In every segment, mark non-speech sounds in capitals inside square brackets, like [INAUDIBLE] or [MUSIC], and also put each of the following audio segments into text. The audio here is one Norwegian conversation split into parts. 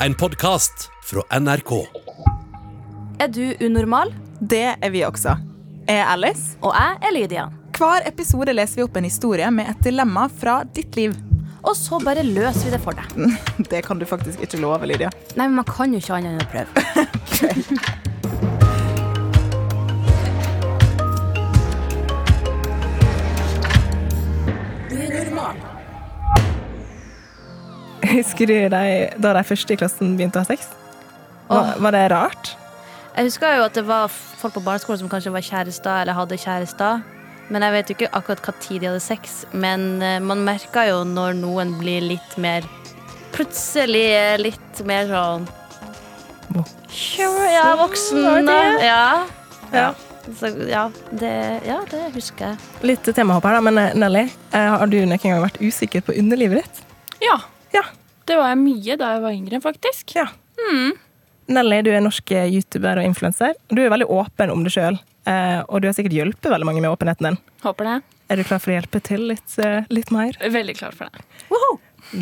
En podkast fra NRK. Er du unormal? Det er vi også. Jeg er Alice. Og jeg er Lydia. Hver episode leser vi opp en historie med et dilemma fra ditt liv. Og så bare løser vi det for deg. [LAUGHS] Det kan du faktisk ikke love, Lydia. Nei, men man kan jo ikke annet enn å prøve. [LAUGHS] Husker du de, da de første i klassen begynte å ha sex? Var, var det rart? Jeg husker jo at det var folk på barneskolen som kanskje var kjærester eller hadde kjærester. Men jeg vet jo ikke akkurat hva tid de hadde sex. Men eh, man merker jo når noen blir litt mer Plutselig litt mer sånn Ja, voksen. Ja. Ja. Så, ja, det, ja, det husker jeg. Litt temahopp her, da, men eh, Nelly, eh, har du noen gang vært usikker på underlivet ditt? Ja. Det var jeg mye da jeg var yngre, faktisk. Ja. Nelly, du er norsk eh, YouTuber og influenser. Du er veldig åpen om det sjøl, og du har sikkert hjulpet veldig mange med åpenheten din. Håper det. Er du klar for å hjelpe til litt, eh, litt mer? Veldig klar for det.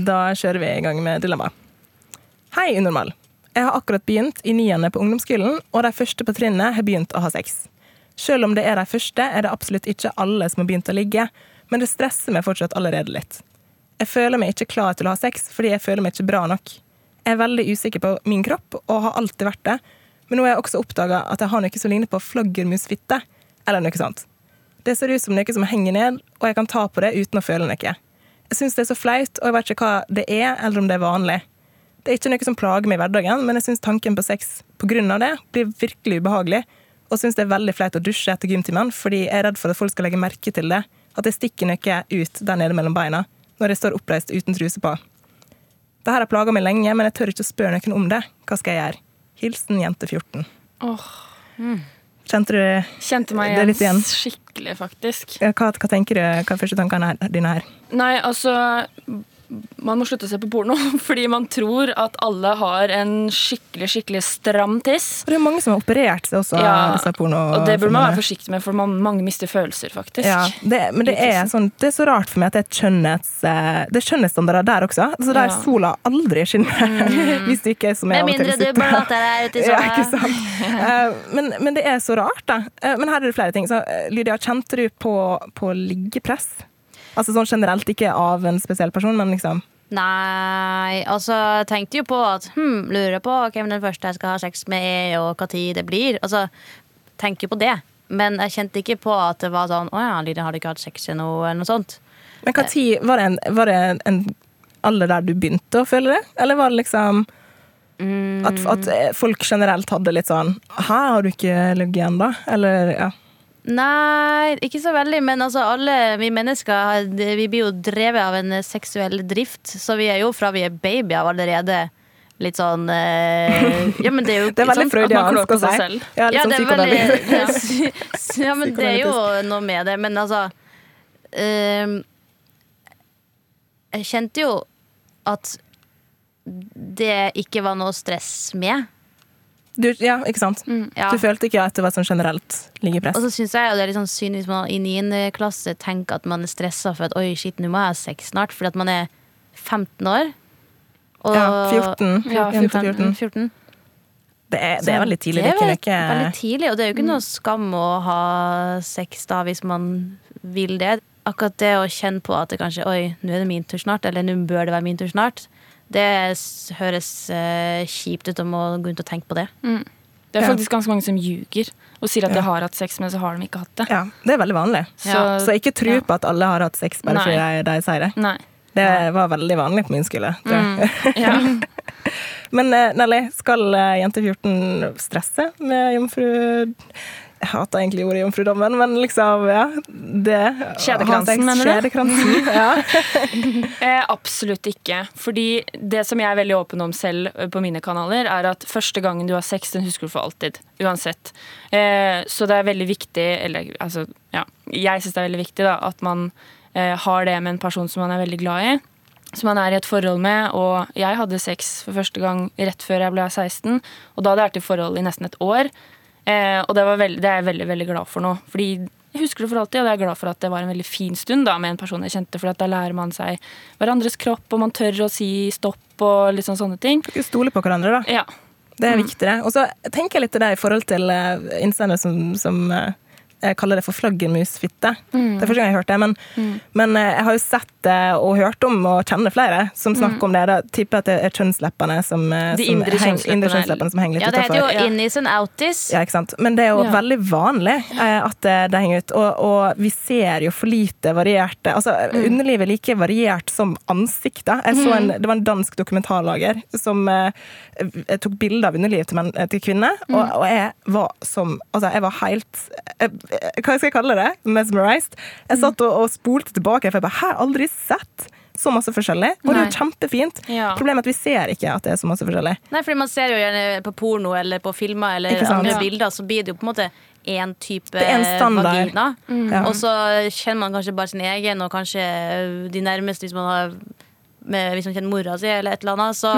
Da kjører vi i gang med dilemmaet. Hei, unormal. Jeg har akkurat begynt i niende på ungdomsskolen, og de første på trinnet har begynt å ha sex. Selv om det er de første, er det absolutt ikke alle som har begynt å ligge, men det stresser meg fortsatt allerede litt. Jeg føler meg ikke klar til å ha sex fordi jeg føler meg ikke bra nok. Jeg er veldig usikker på min kropp, og har alltid vært det, men nå har jeg også oppdaga at jeg har noe som ligner på flaggermusfitte, eller noe sånt. Det ser ut som noe som henger ned, og jeg kan ta på det uten å føle noe. Jeg syns det er så flaut, og jeg vet ikke hva det er, eller om det er vanlig. Det er ikke noe som plager meg i hverdagen, men jeg syns tanken på sex på grunn av det blir virkelig ubehagelig, og syns det er veldig flaut å dusje etter gymtimen, fordi jeg er redd for at folk skal legge merke til det, at jeg stikker noe ut der nede mellom beina når jeg står oppreist uten truse på. Dette har plaga meg lenge, men jeg tør ikke å spørre noen om det. Hva skal jeg gjøre? Hilsen jente 14. Åh, Kjente du kjente meg Det litt igjen. skikkelig, faktisk. hva, hva tenker du, hva er første tankene dine her? Nei, altså Man må slutte å se på porno, [LAUGHS] fordi man tror at alle har en skikkelig, skikkelig stram tiss. Og det er mange som har operert seg også, Ja, disse porno Og det burde man være forsiktig med, for man, mange mister følelser, faktisk. Ja, det, men det er, sånn, det er så rart for meg at det er et eh, det er kjønnhetsstandarder der også. Altså der Ja. sola aldri skinner. [LAUGHS] Hvis du ikke er som jeg Med mindre du blater deg ut i [LAUGHS] sola. Ja, ikke sant? Eh, men, men det er så rart, da. Eh, Men her er det flere ting. Så, Lydia, kjente du på, på liggepress? Altså sånn generelt, ikke av en spesiell person, men liksom Nei, altså jeg tenkte jo på at hm, lurer på hvem den første jeg skal ha sex med er, og hva tid det blir. Altså, tenker på det. Men jeg kjente ikke på at det var sånn Å ja, Lydia hadde ikke hatt sex ennå, eller noe sånt. Men hva tid Var det en, var det en alder der du begynte å føle det? Eller var det liksom at, at eh, folk generelt hadde litt sånn Hæ, har du ikke ligget ennå? Eller ja. Nei, ikke så veldig, men altså alle vi mennesker Vi blir jo drevet av en seksuell drift, så vi er jo fra vi er babyer allerede litt sånn eh, Ja, men det er jo [LAUGHS] Det er veldig freudiansk å si. Ja, litt Ja, sånn psykoanalytisk. [LAUGHS] Ja, men det er jo noe med det. Men altså ehm, Jeg kjente jo at det ikke var noe stress med. Du, ja, ikke sant? Ja. Du følte ikke at det var sånn generelt liggepress? Og så syns jeg og det er litt sånn synd hvis man i 9. klasse tenker at man er stressa for at oi, shit, nå må jeg ha sex snart, fordi at man er 15 år. Og, ja, 14. Ja, 14. 14. 14. Det, er, det er veldig tidlig. Det er er veldig, ikke veldig tidlig, og det er jo ikke noe skam å ha sex da hvis man vil det. Akkurat det å kjenne på at det kanskje Oi, nå er det min tur snart, eller nå bør det være min tur snart. Det høres uh, kjipt ut om å gå rundt og tenke på det. Det er faktisk ganske mange som ljuger og sier at de har hatt sex, men så har de ikke hatt det. ja, det er veldig vanlig. Så, Så ikke tro på at alle har hatt sex bare Nei. fordi de, de sier det. Nei. Det var veldig vanlig på min skole. Mm. Ja. [LAUGHS] Men eh, Nelly, skal eh, jente 14 stresse med jomfru... Jeg hater egentlig ordet jomfrudommen, men liksom, ja. Det, Kjedekransen, mener du? Kjedekransen, [LAUGHS] ja. Eh, absolutt ikke. Fordi det som jeg er veldig åpen om selv eh, på mine kanaler, er at første gangen du har sex, den husker du for alltid. Uansett. Eh, så det er veldig viktig, eller altså, ja. Jeg syns det er veldig viktig da, at man eh, har det med en person som man er veldig glad i. Som man er i et forhold med. Og jeg hadde sex for første gang rett før jeg ble 16, og da hadde jeg vært i forhold i nesten et år. Eh, og det, var veld, det er jeg veldig veldig glad for nå. Fordi jeg husker det for alltid, og jeg er glad for at det var en veldig fin stund da, med en person jeg kjente, for da lærer man seg hverandres kropp, og man tør å si stopp og sånn sånne ting. Dere stoler på hverandre, da. Ja. Det er viktig, det. Og så tenker jeg litt til det i forhold til uh, innsender som, som eh, jeg kaller det for flaggermusfitte. Mm. Det er første gang jeg har hørt det. Men, men eh, jeg har jo sett det og hørt om og kjenner flere som snakker om det. Da tipper at det er kjønnsleppene som, eh, Mm. De som, indre kjønnsleppene. som henger litt Ja, det heter jo innis and outis. Ja, ikke sant? Men det er jo Ja. veldig vanlig eh, at det, det henger ut. Og, og vi ser jo for lite varierte Altså, Mm. underlivet er like variert som ansiktet. Jeg så en, det var en dansk dokumentarlager som eh, jeg tok bilde av underlivet til, til kvinner, Mm. og, og jeg var som Altså, jeg var helt jeg, Hva skal jeg kalle det? Mesmerized. Jeg satt og, og spolte tilbake, for jeg bare Hæ, aldri sett så masse forskjellig. Og det er jo kjempefint. Ja. Problemet er at vi ser ikke at det er så masse forskjellig. Nei, fordi man ser jo gjerne på porno eller på filmer eller andre Ja. bilder, så blir det jo på en måte én type Det er en standard. vagina. Ja. Og så kjenner man kanskje bare sin egen, og kanskje de nærmeste hvis man har med, Hvis man kjenner mora si eller et eller annet, så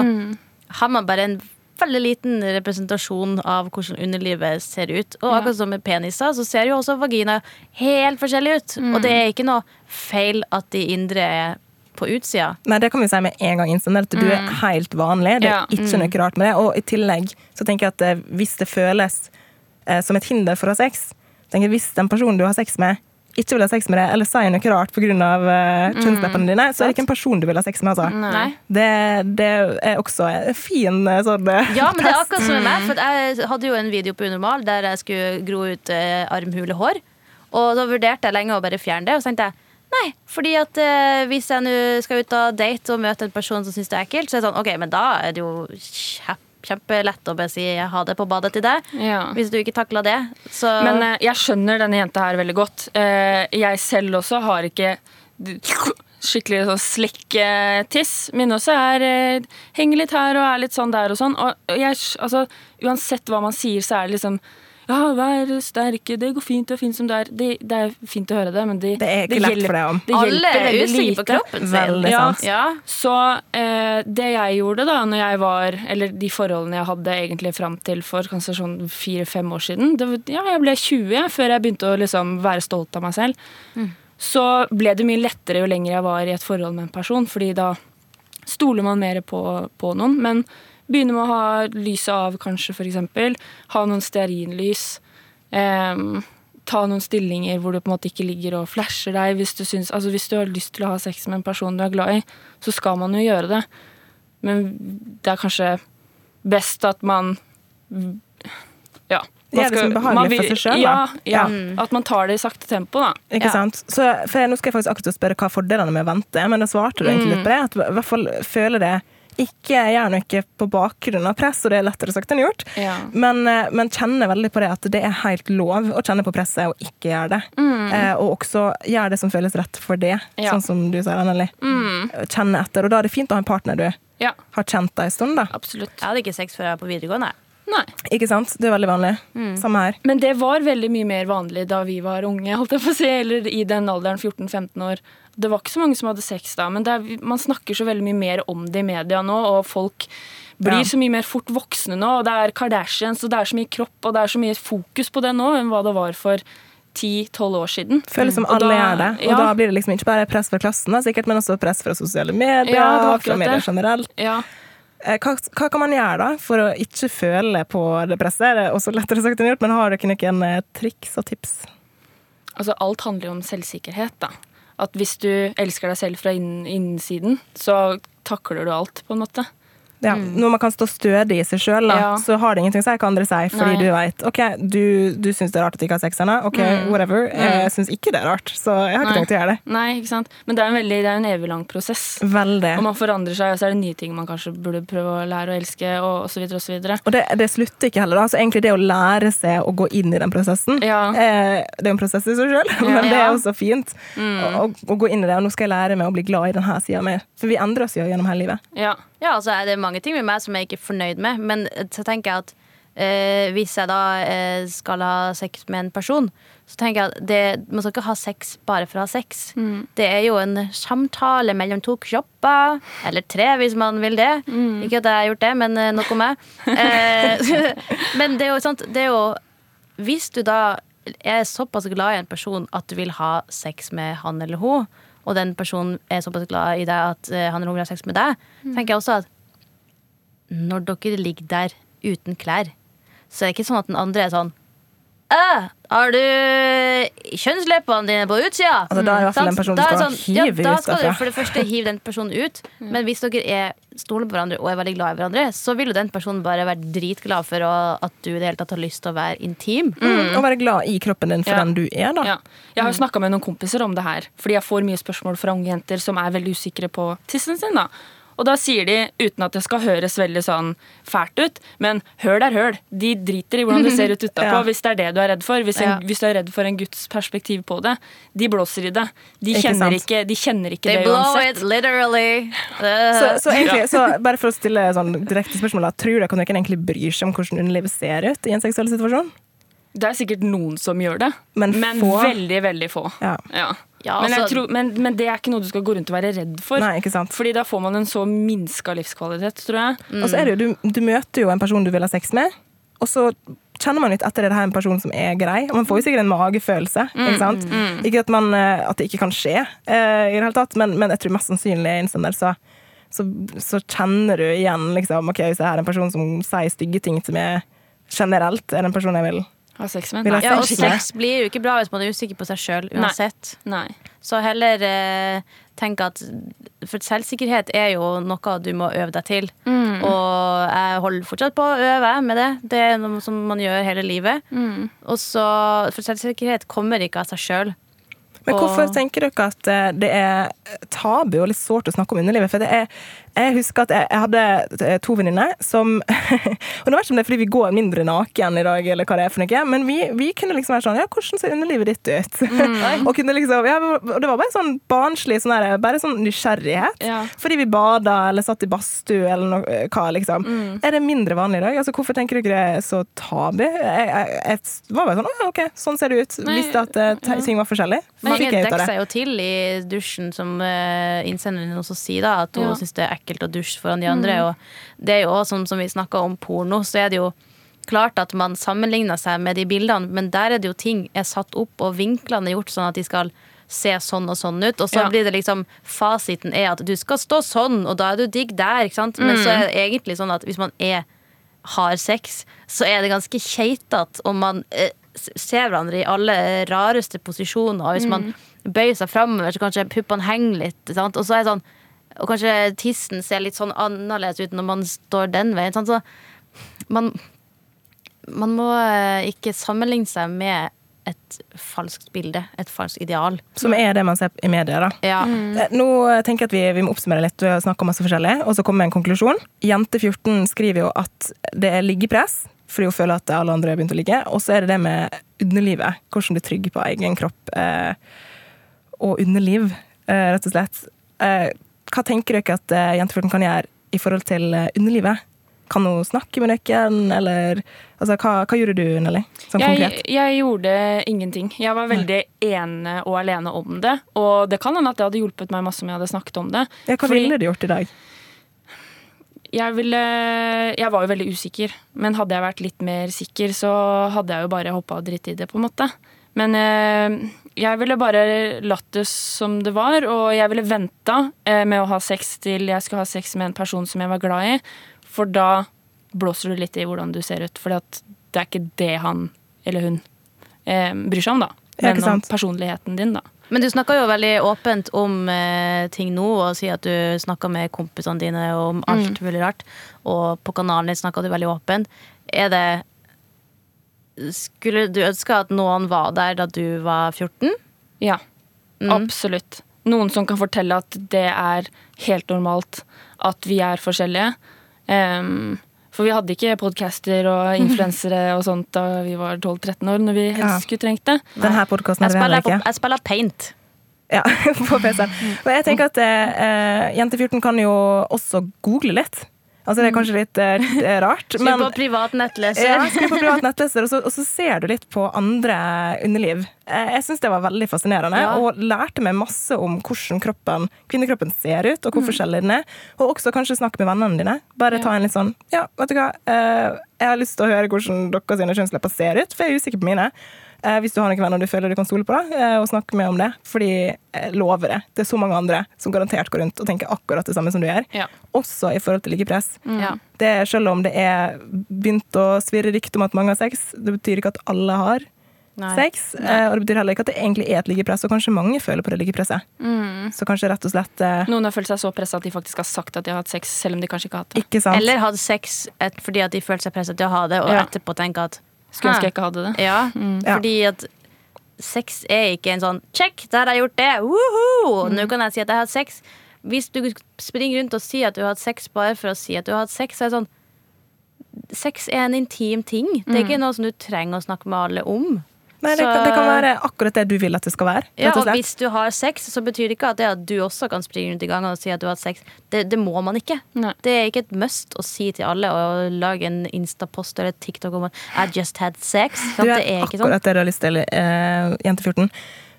har man bare en veldig liten representasjon av hvordan underlivet ser ut. Og akkurat som med peniser, så ser jo også vagina helt forskjellig ut. Og det er ikke noe feil at de indre er på utsida. Nei, det kan vi si med en gang, Insen, at du er helt vanlig. Det er Ja. ikke noe rart med det. Og i tillegg så tenker jeg at eh, hvis det føles eh, som et hinder for å ha sex, tenker jeg hvis den personen du har sex med, ikke vil ha sex med deg, eller sier noe rart pga. Uh, kjønnsleppene dine, så er det ikke en person du vil ha sex med. Altså. Det, det er også en fin eh, sånn eh, Ja, men det er akkurat som med meg. For jeg hadde jo en video på Unormal der jeg skulle gro ut uh, armhulehår. Og da vurderte jeg lenge å bare fjerne det. Og så tenkte jeg nei, fordi at eh, hvis jeg nå skal ut og date og møte en person som syns det er ekkelt, så er det sånn OK, men da er det jo kjempe, kjempelett å bare si ha det på badet til deg. Ja. Hvis du ikke takla det. Så Men eh, jeg skjønner denne jenta her veldig godt. Eh, jeg selv også har ikke skikkelig sånn slikketiss. Mine også er eh, henger litt her og er litt sånn der og sånn. Og jeg, altså, uansett hva man sier, så er det liksom ja, vær sterke, det går fint, det er fint som det er. Det, det er fint å høre det, men det, Det er ikke lett for deg om. Det alle er usikre på lite. kroppen sin. Veldig Ja. sant. Ja. Så eh, det jeg gjorde da når jeg var Eller de forholdene jeg hadde egentlig fram til for kanskje sånn fire-fem år siden det, Ja, jeg ble 20 før jeg begynte å liksom være stolt av meg selv. Så ble det mye lettere jo lenger jeg var i et forhold med en person, fordi da stoler man mer på, på noen. Men begynner med å ha lyset av, kanskje, eksempel. Ha noen stearinlys. Um, ta noen stillinger hvor du på en måte ikke ligger og flasher deg. Hvis du, syns, altså hvis du har lyst til å ha sex med en person du er glad i, så skal man jo gjøre det. Men det er kanskje best at man Ja. man Gjør det skal- behagelig man vil- for seg selv, Ja, da. ja, Mm. At man tar det i sakte tempo, da. Ikke Ja. sant? Så, for Nå skal jeg faktisk akkurat spørre hva fordelene med å vente, men da svarte du egentlig litt på det. At i hvert fall føler det ikke gjør noe på bakgrunn av press, og det er lettere sagt enn gjort. Ja. Men, eh, men kjenner veldig på det at det er helt lov å kjenne på presset og ikke gjøre det. Eh, og også gjøre det som føles rett for det, Ja. sånn som du sier, Anneli. Kjenne etter. Og da er det fint å ha en partner du ja, har kjent deg en stund, da. absolutt. Jeg hadde ikke sex før jeg var på videregående. Nei. Ikke sant? Det er veldig vanlig. Samme her. Men det var veldig mye mer vanlig da vi var unge, holdt jeg på å si, eller i den alderen 14-15 år. Det var ikke så mange som hadde sex da, men er, man snakker så veldig mye mer om det i media nå, og folk blir Ja. så mye mer fort voksne nå, og det er Kardashians, og det er så mye kropp, og det er så mye fokus på det nå enn hva det var for 10-12 år siden. Føles som alle da- gjør det. Og ja. da blir det liksom ikke bare press fra klassen, da, sikkert, men også press fra sosiale medier, Ja, fra medier generelt. Ja. Eh, Hva, hva kan man gjøre da for å ikke føle på det presset? Det er også lettere sagt enn gjort, men har dere noen eh, triks og tips? Altså, alt handler jo om selvsikkerhet, da. At hvis du elsker deg selv fra innsiden, så takler du alt, på en måte. Ja, Når man kan stå stødig i seg sjøl, Ja. så har det ingenting å si hva andre sier, fordi Nei. du vet OK, du, du syns det er rart at du ikke har sex ennå. OK, whatever. Jeg syns ikke det er rart, så jeg har ikke Mm. Nei. tenkt å gjøre det. Nei, ikke sant? Men det er en veldig, det er en evig lang prosess. Veldig. Og man forandrer seg, og så er det nye ting man kanskje burde prøve å lære å elske, og og så videre og. Og det, det slutter ikke heller. da, så egentlig det å lære seg å gå inn i den prosessen Ja. eh, Det er en prosess i seg sjøl, [LAUGHS] men det er Mm. også fint å, å gå inn i det. Og nå skal jeg lære meg å bli glad i denne sida mi. For vi endrer oss jo gjennom hele livet. Ja. Ja, altså er det mange ting med meg som jeg ikke er fornøyd med, men så tenker jeg at eh, hvis jeg da eh, skal ha sex med en person, så tenker jeg at det, man skal ikke ha sex bare for å ha sex. Det er jo en samtale mellom to kropper, eller tre hvis man vil det. Ikke at jeg har gjort det, men eh, nok om meg. Eh, [LAUGHS] men det er jo sant, det er jo Hvis du da er såpass glad i en person at du vil ha sex med han eller hun, og den personen er såpass glad i deg at eh, han eller hun vil ha sex med deg, tenker jeg også at når dere ligger der uten klær, så er det ikke sånn at den andre er sånn «Æ, har du kjønnsleppene dine på utsida? Altså, da er i hvert fall den personen Da skal sånn, hive ja, Da ut skal du for det første hive den personen ut. [LAUGHS] Men hvis dere er stoler på hverandre og er veldig glad i hverandre, så vil jo den personen bare være dritglad for å, at du i det hele tatt har lyst til å være intim. Mm. Og være glad i kroppen din for Ja. den du er, da. Ja. Jeg har jo snakka med noen kompiser om det her, fordi jeg får mye spørsmål fra unge jenter som er veldig usikre på tissen sin. da. Og da sier de, uten at det skal høres veldig sånn fælt ut, men høl er høl. De driter i hvordan det ser ut [LAUGHS] utapå, Ja. hvis det er det du er redd for. Hvis, en, Ja. hvis du er redd for en guds perspektiv på det. De blåser i det. De Ikke kjenner sant? ikke, de kjenner ikke They det blow it literally. Så, Uh, så, egentlig, så bare for å stille sånn direkte spørsmål, da, tror dere at noen egentlig bryr seg om hvordan underlivet ser ut i en seksuell situasjon? Det er sikkert noen som gjør det, Men men, få. veldig, veldig få. Ja. Ja. Ja, men, altså- tror, men, men det er ikke noe du skal gå rundt og være redd for. Nei, ikke sant. Fordi da får man en så minska livskvalitet, tror jeg. Og så er det jo, du, du møter jo en person du vil ha sex med, og så kjenner man litt etter er det her en person som er grei. Og man får jo sikkert en magefølelse. Ikke sant? Ikke at, man, eh, at det ikke kan skje, eh, i det hele tatt, men, men jeg tror mest sannsynlig i en sånn der så, så, så kjenner du igjen liksom, ok, hvis jeg er en person som sier stygge ting til meg generelt, er det en person jeg vil Ha sex med? en. Ja, og sex blir jo ikke bra hvis man er usikker på seg sjøl uansett. Nei. Så heller eh, tenk at For selvsikkerhet er jo noe du må øve deg til. Mm. Og jeg holder fortsatt på å øve med det. Det er noe som man gjør hele livet. Mm. Og så For selvsikkerhet kommer ikke av seg sjøl. Men Og- hvorfor tenker dere at eh, det er tabu og litt sårt å snakke om underlivet? For det er, jeg husker at jeg, jeg hadde eh, to venninner som [LAUGHS] Og det var ikke om det er fordi vi går mindre naken i dag, eller hva det er for noe, men vi, vi kunne liksom være sånn Ja, hvordan ser underlivet ditt ut? [LAUGHS] og kunne liksom ja, Det var bare sånn barnslig sånn der, bare sånn nysgjerrighet. Ja. Fordi vi bada eller satt i badstue eller noe, hva, liksom. Er det mindre vanlig i dag? Altså, hvorfor tenker dere det er så tabu? Jeg, jeg, jeg var bare sånn Å, OK, sånn ser det ut. Nei, Visste at eh, ting var forskjellig. Men jeg dekker seg jo til i dusjen, som uh, innsenderen også sier, da, at hun Ja. syns det er ekkelt å dusje foran de andre. Og det er jo også, som, som vi snakka om porno, så er det jo klart at man sammenligner seg med de bildene, men der er det jo ting er satt opp, og vinklene er gjort sånn at de skal se sånn og sånn ut. Og så Ja. blir det liksom Fasiten er at du skal stå sånn, og da er du digg der, ikke sant. Men så er det egentlig sånn at hvis man er har sex, så er det ganske keitete om man eh, ser hverandre i alle rareste posisjoner. Og hvis man bøyer seg framover, så kanskje puppene henger litt. Sant? Og så er det sånn og kanskje tissen ser litt sånn annerledes ut når man står den veien. Sånn, Så man, man må eh, ikke sammenligne seg med et falskt bilde, et falskt ideal. Som er det man ser i media, da. Ja. Mm. Nå tenker jeg at vi, vi må oppsummere litt og snakke om masse forskjellig, og så komme med en konklusjon. Jente 14 skriver jo at det er liggepress, fordi hun føler at alle andre har begynt å ligge. Og så er det det med underlivet, hvordan bli trygg på egen kropp eh, og underliv, eh, rett og slett. Eh, hva tenker dere at eh, jente 14 kan gjøre i forhold til eh, underlivet? Kan hun snakke med noen, eller altså, hva, hva gjorde du, Nelly? Sånn Jeg, jeg gjorde ingenting. Jeg var veldig ene og alene om det. Og det kan hende at det hadde hjulpet meg masse om jeg hadde snakket om det. Ja, hva fordi- ville du gjort i dag? Jeg, ville, jeg var jo veldig usikker, men hadde jeg vært litt mer sikker, så hadde jeg jo bare hoppa og dritt i det, på en måte. Men eh, jeg ville bare latt det som det var, og jeg ville venta eh, med å ha sex til jeg skulle ha sex med en person som jeg var glad i, for da blåser du litt i hvordan du ser ut. For det er ikke det han eller hun eh, bryr seg om, da. Men om personligheten din, da. Men du snakker jo veldig åpent om eh, ting nå, og sier at du snakker med kompisene dine om alt mulig rart. Og på kanalen din snakker du veldig åpent. Er det Skulle du ønske at noen var der da du var 14? Ja. Mm. Absolutt. Noen som kan fortelle at det er helt normalt at vi er forskjellige. Um, for vi hadde ikke podcaster og [LAUGHS] influensere og sånt da vi var 12-13 år, når vi helst Ja. skulle trengt det. Denne podkasten hadde vi heller ikke. jeg spiller paint. Ja, [LAUGHS] på PC-en. Og jeg tenker at eh, Jente 14 kan jo også google litt. Altså Det er kanskje litt eh, rart, Skru men på privat nettleser. ja, skru på privat nettleser, og så, og så ser du litt på andre underliv. Eh, Jeg syns det var veldig fascinerende, Ja. og lærte meg masse om hvordan kroppen, kvinnekroppen ser ut, og hvor forskjellig den er. Og også kanskje snakke med vennene dine. Bare ta en litt sånn Ja, vet du hva, eh, jeg har lyst til å høre hvordan deres kjønnslepper ser ut, for jeg er usikker på mine. Eh, hvis du har noen venner du føler du kan stole på, da, eh, og snakke med om det. Fordi jeg lover det, det er så mange andre som garantert går rundt og tenker akkurat det samme som du gjør. Ja. Også i forhold til liggepress. Ja. Det er, selv om det er begynt å svirre rykte om at mange har sex, det betyr ikke at alle har Nei. sex. eh, Og det betyr heller ikke at det egentlig er et liggepress, og kanskje mange føler på det liggepresset. Så kanskje rett og slett eh, Noen har følt seg så pressa at de faktisk har sagt at de har hatt sex, selv om de kanskje ikke har hatt det. ikke sant. Eller hadde sex et, fordi at de følte seg presset til å ha det, og Ja. etterpå tenke at Skulle ønske jeg ikke hadde det. Ja, mm. fordi at sex er ikke en sånn Check, der har jeg gjort det! Woohoo! Nå kan jeg si at jeg har hatt sex. Hvis du springer rundt og sier at du har hatt sex bare for å si at du har hatt sex, så er det sånn Sex er en intim ting. Det er ikke noe som du trenger å snakke med alle om. Nei, det, så- kan, det kan være akkurat det du vil at det skal være. Ja, og hvis du har sex, så betyr det ikke at, det at du også kan springe rundt i gangen og si at du har hatt sex. Det, det må man ikke. Nei. Det er ikke et must å si til alle og lage en Insta-post eller TikTok om at I just had sex. Du er Det er ikke sånn. akkurat det du har lyst til, eh, jente 14.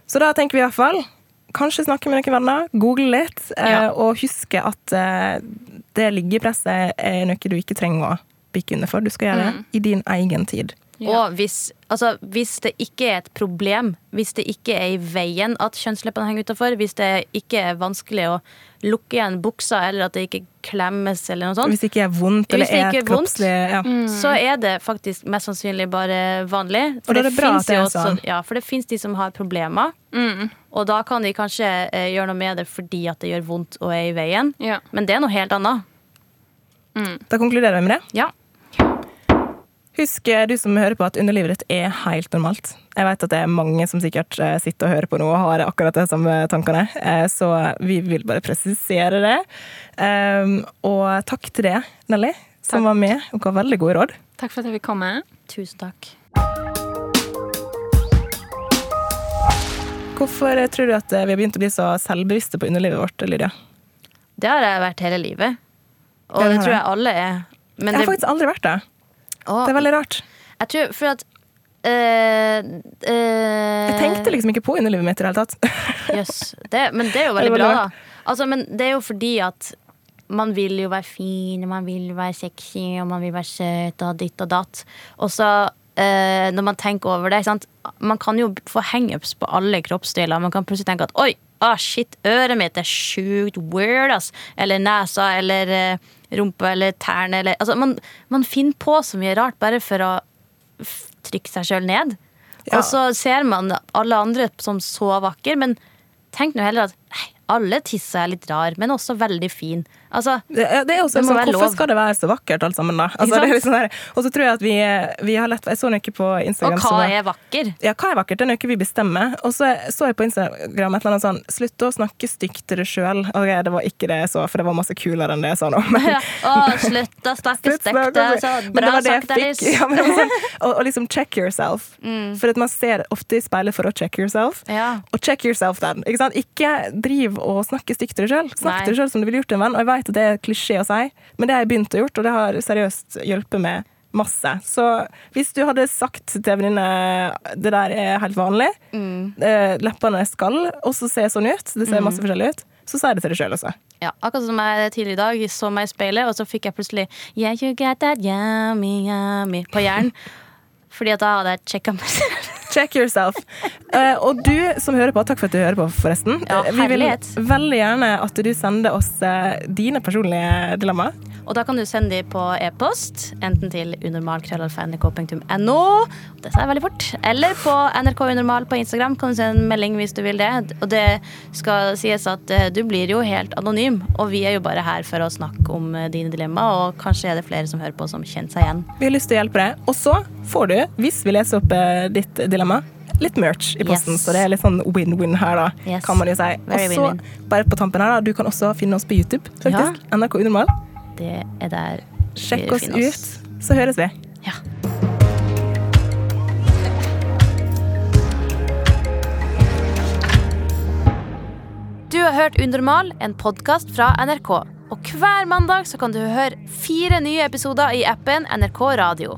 Så da tenker vi iallfall kanskje snakke med noen venner, google litt, eh, Ja. og huske at eh, det liggepresset er noe du ikke trenger å bikke under for. Du skal gjøre det i din egen tid. Og hvis, altså, hvis det ikke er et problem, hvis det ikke er i veien at kjønnsleppene henger utafor, hvis det ikke er vanskelig å lukke igjen buksa, eller at det ikke klemmes, eller noe sånt, Hvis det ikke er vondt, eller er et er vondt. kroppslig ja. så er det faktisk mest sannsynlig bare vanlig. Og det, er det bra at det er sånn. Ja, for det fins de som har problemer, og da kan de kanskje eh, gjøre noe med det fordi at det gjør vondt og er i veien. Ja. Men det er noe helt annet. Da konkluderer vi med det. Ja. Husk, eh, du som hører på, at underlivet ditt er helt normalt. Jeg vet at det er mange som sikkert eh, sitter og hører på nå og har akkurat de samme tankene, eh, så vi vil bare presisere det. Um, Og takk til deg, Nelly, som var med og ga veldig gode råd. Takk for at jeg fikk komme. Tusen takk. Hvorfor tror du at vi har begynt å bli så selvbevisste på underlivet vårt, Lydia? Det har jeg vært hele livet. Og Det det tror jeg alle er. Men Jeg har det, faktisk aldri vært det. Å, Det er veldig rart. Jeg tror for at eh, eh, Jeg tenkte liksom ikke på underlivet mitt i det hele tatt. [LAUGHS] Jøss. yes. men det er jo veldig var bra, da. Altså, men det er jo fordi at man vil jo være fin, og man vil være sexy, og man vil være søt, og ditt og datt. Og så, eh, når man tenker over det sant? Man kan jo få hangups på alle kroppsdeler. Man kan plutselig tenke at oi, ah, shit, øret mitt er sjukt weird, ass. Eller nesa, eller rumpa, eller tærne, eller Altså, man, man finner på så mye rart bare for å trykke seg sjøl ned. Ja. Og så ser man alle andre som så vakre, men tenk nå heller at nei, alle tisser er litt rar, men også veldig fin. Altså, Det, det er jo sånn, Hvorfor lov. skal det være så vakkert, alt sammen, da? Altså, der. Og så tror jeg at vi, vi har lett Jeg så noe på Instagram Og hva var- er vakker? Ja, hva er vakkert? Det er noe vi bestemmer. Og så så jeg på Instagram et eller annet sånn Slutt å snakke stygt til deg sjøl. Ok, det var ikke det jeg så, for det var masse kulere enn det jeg sa nå. Men, Ja. Å, slutt å snakke stygt. så det bra sagt, Alice. Ja, sånn, [LAUGHS] og, og liksom check yourself. Mm. For at man ser ofte i speilet for å check yourself. Ja. Og check yourself then. Ikke, sant? ikke driv og snakke stygt til deg sjøl. Snakk til deg sjøl som du ville gjort til en venn. Og jeg vet at det er klisjé å si, men det har jeg begynt å gjøre, og det har seriøst hjulpet meg masse. Så hvis du hadde sagt til venninne det der er helt vanlig, Mm. eh, leppene skal også se sånn ut, det ser masse forskjellig ut, så si det til deg sjøl også. Ja, akkurat som jeg tidligere i dag så meg i speilet, og så fikk jeg plutselig Yeah, you got that yummy, yummy på hjernen. [LAUGHS] Fordi at da hadde jeg sjekka meg selv. Check yourself. Uh, og du som hører på, takk for at du hører på, forresten. Ja, Eh, Vi vil veldig gjerne at du sender oss uh, dine personlige dilemmaer. Og da kan du sende dem på e-post, enten til unormal.nrk.no, det sa jeg veldig fort, eller på NRK Unormal på Instagram kan du sende en melding hvis du vil det. Og det skal sies at du blir jo helt anonym, og vi er jo bare her for å snakke om dine dilemmaer, og kanskje er det flere som hører på som kjenner seg igjen. Vi har lyst til å hjelpe deg. Og så får du, hvis vi leser opp ditt dilemma, litt merch i posten. Yes. Så det er litt sånn win-win her, da, Yes. kan man jo si. Og så, bare på tampen her, da, du kan også finne oss på YouTube, faktisk. NRK Unormal. Det er der Sjekk vi oss finner ut, så høres vi. Ja. Du har hørt Unormal, en podkast fra NRK. Og hver mandag så kan du høre fire nye episoder i appen NRK Radio.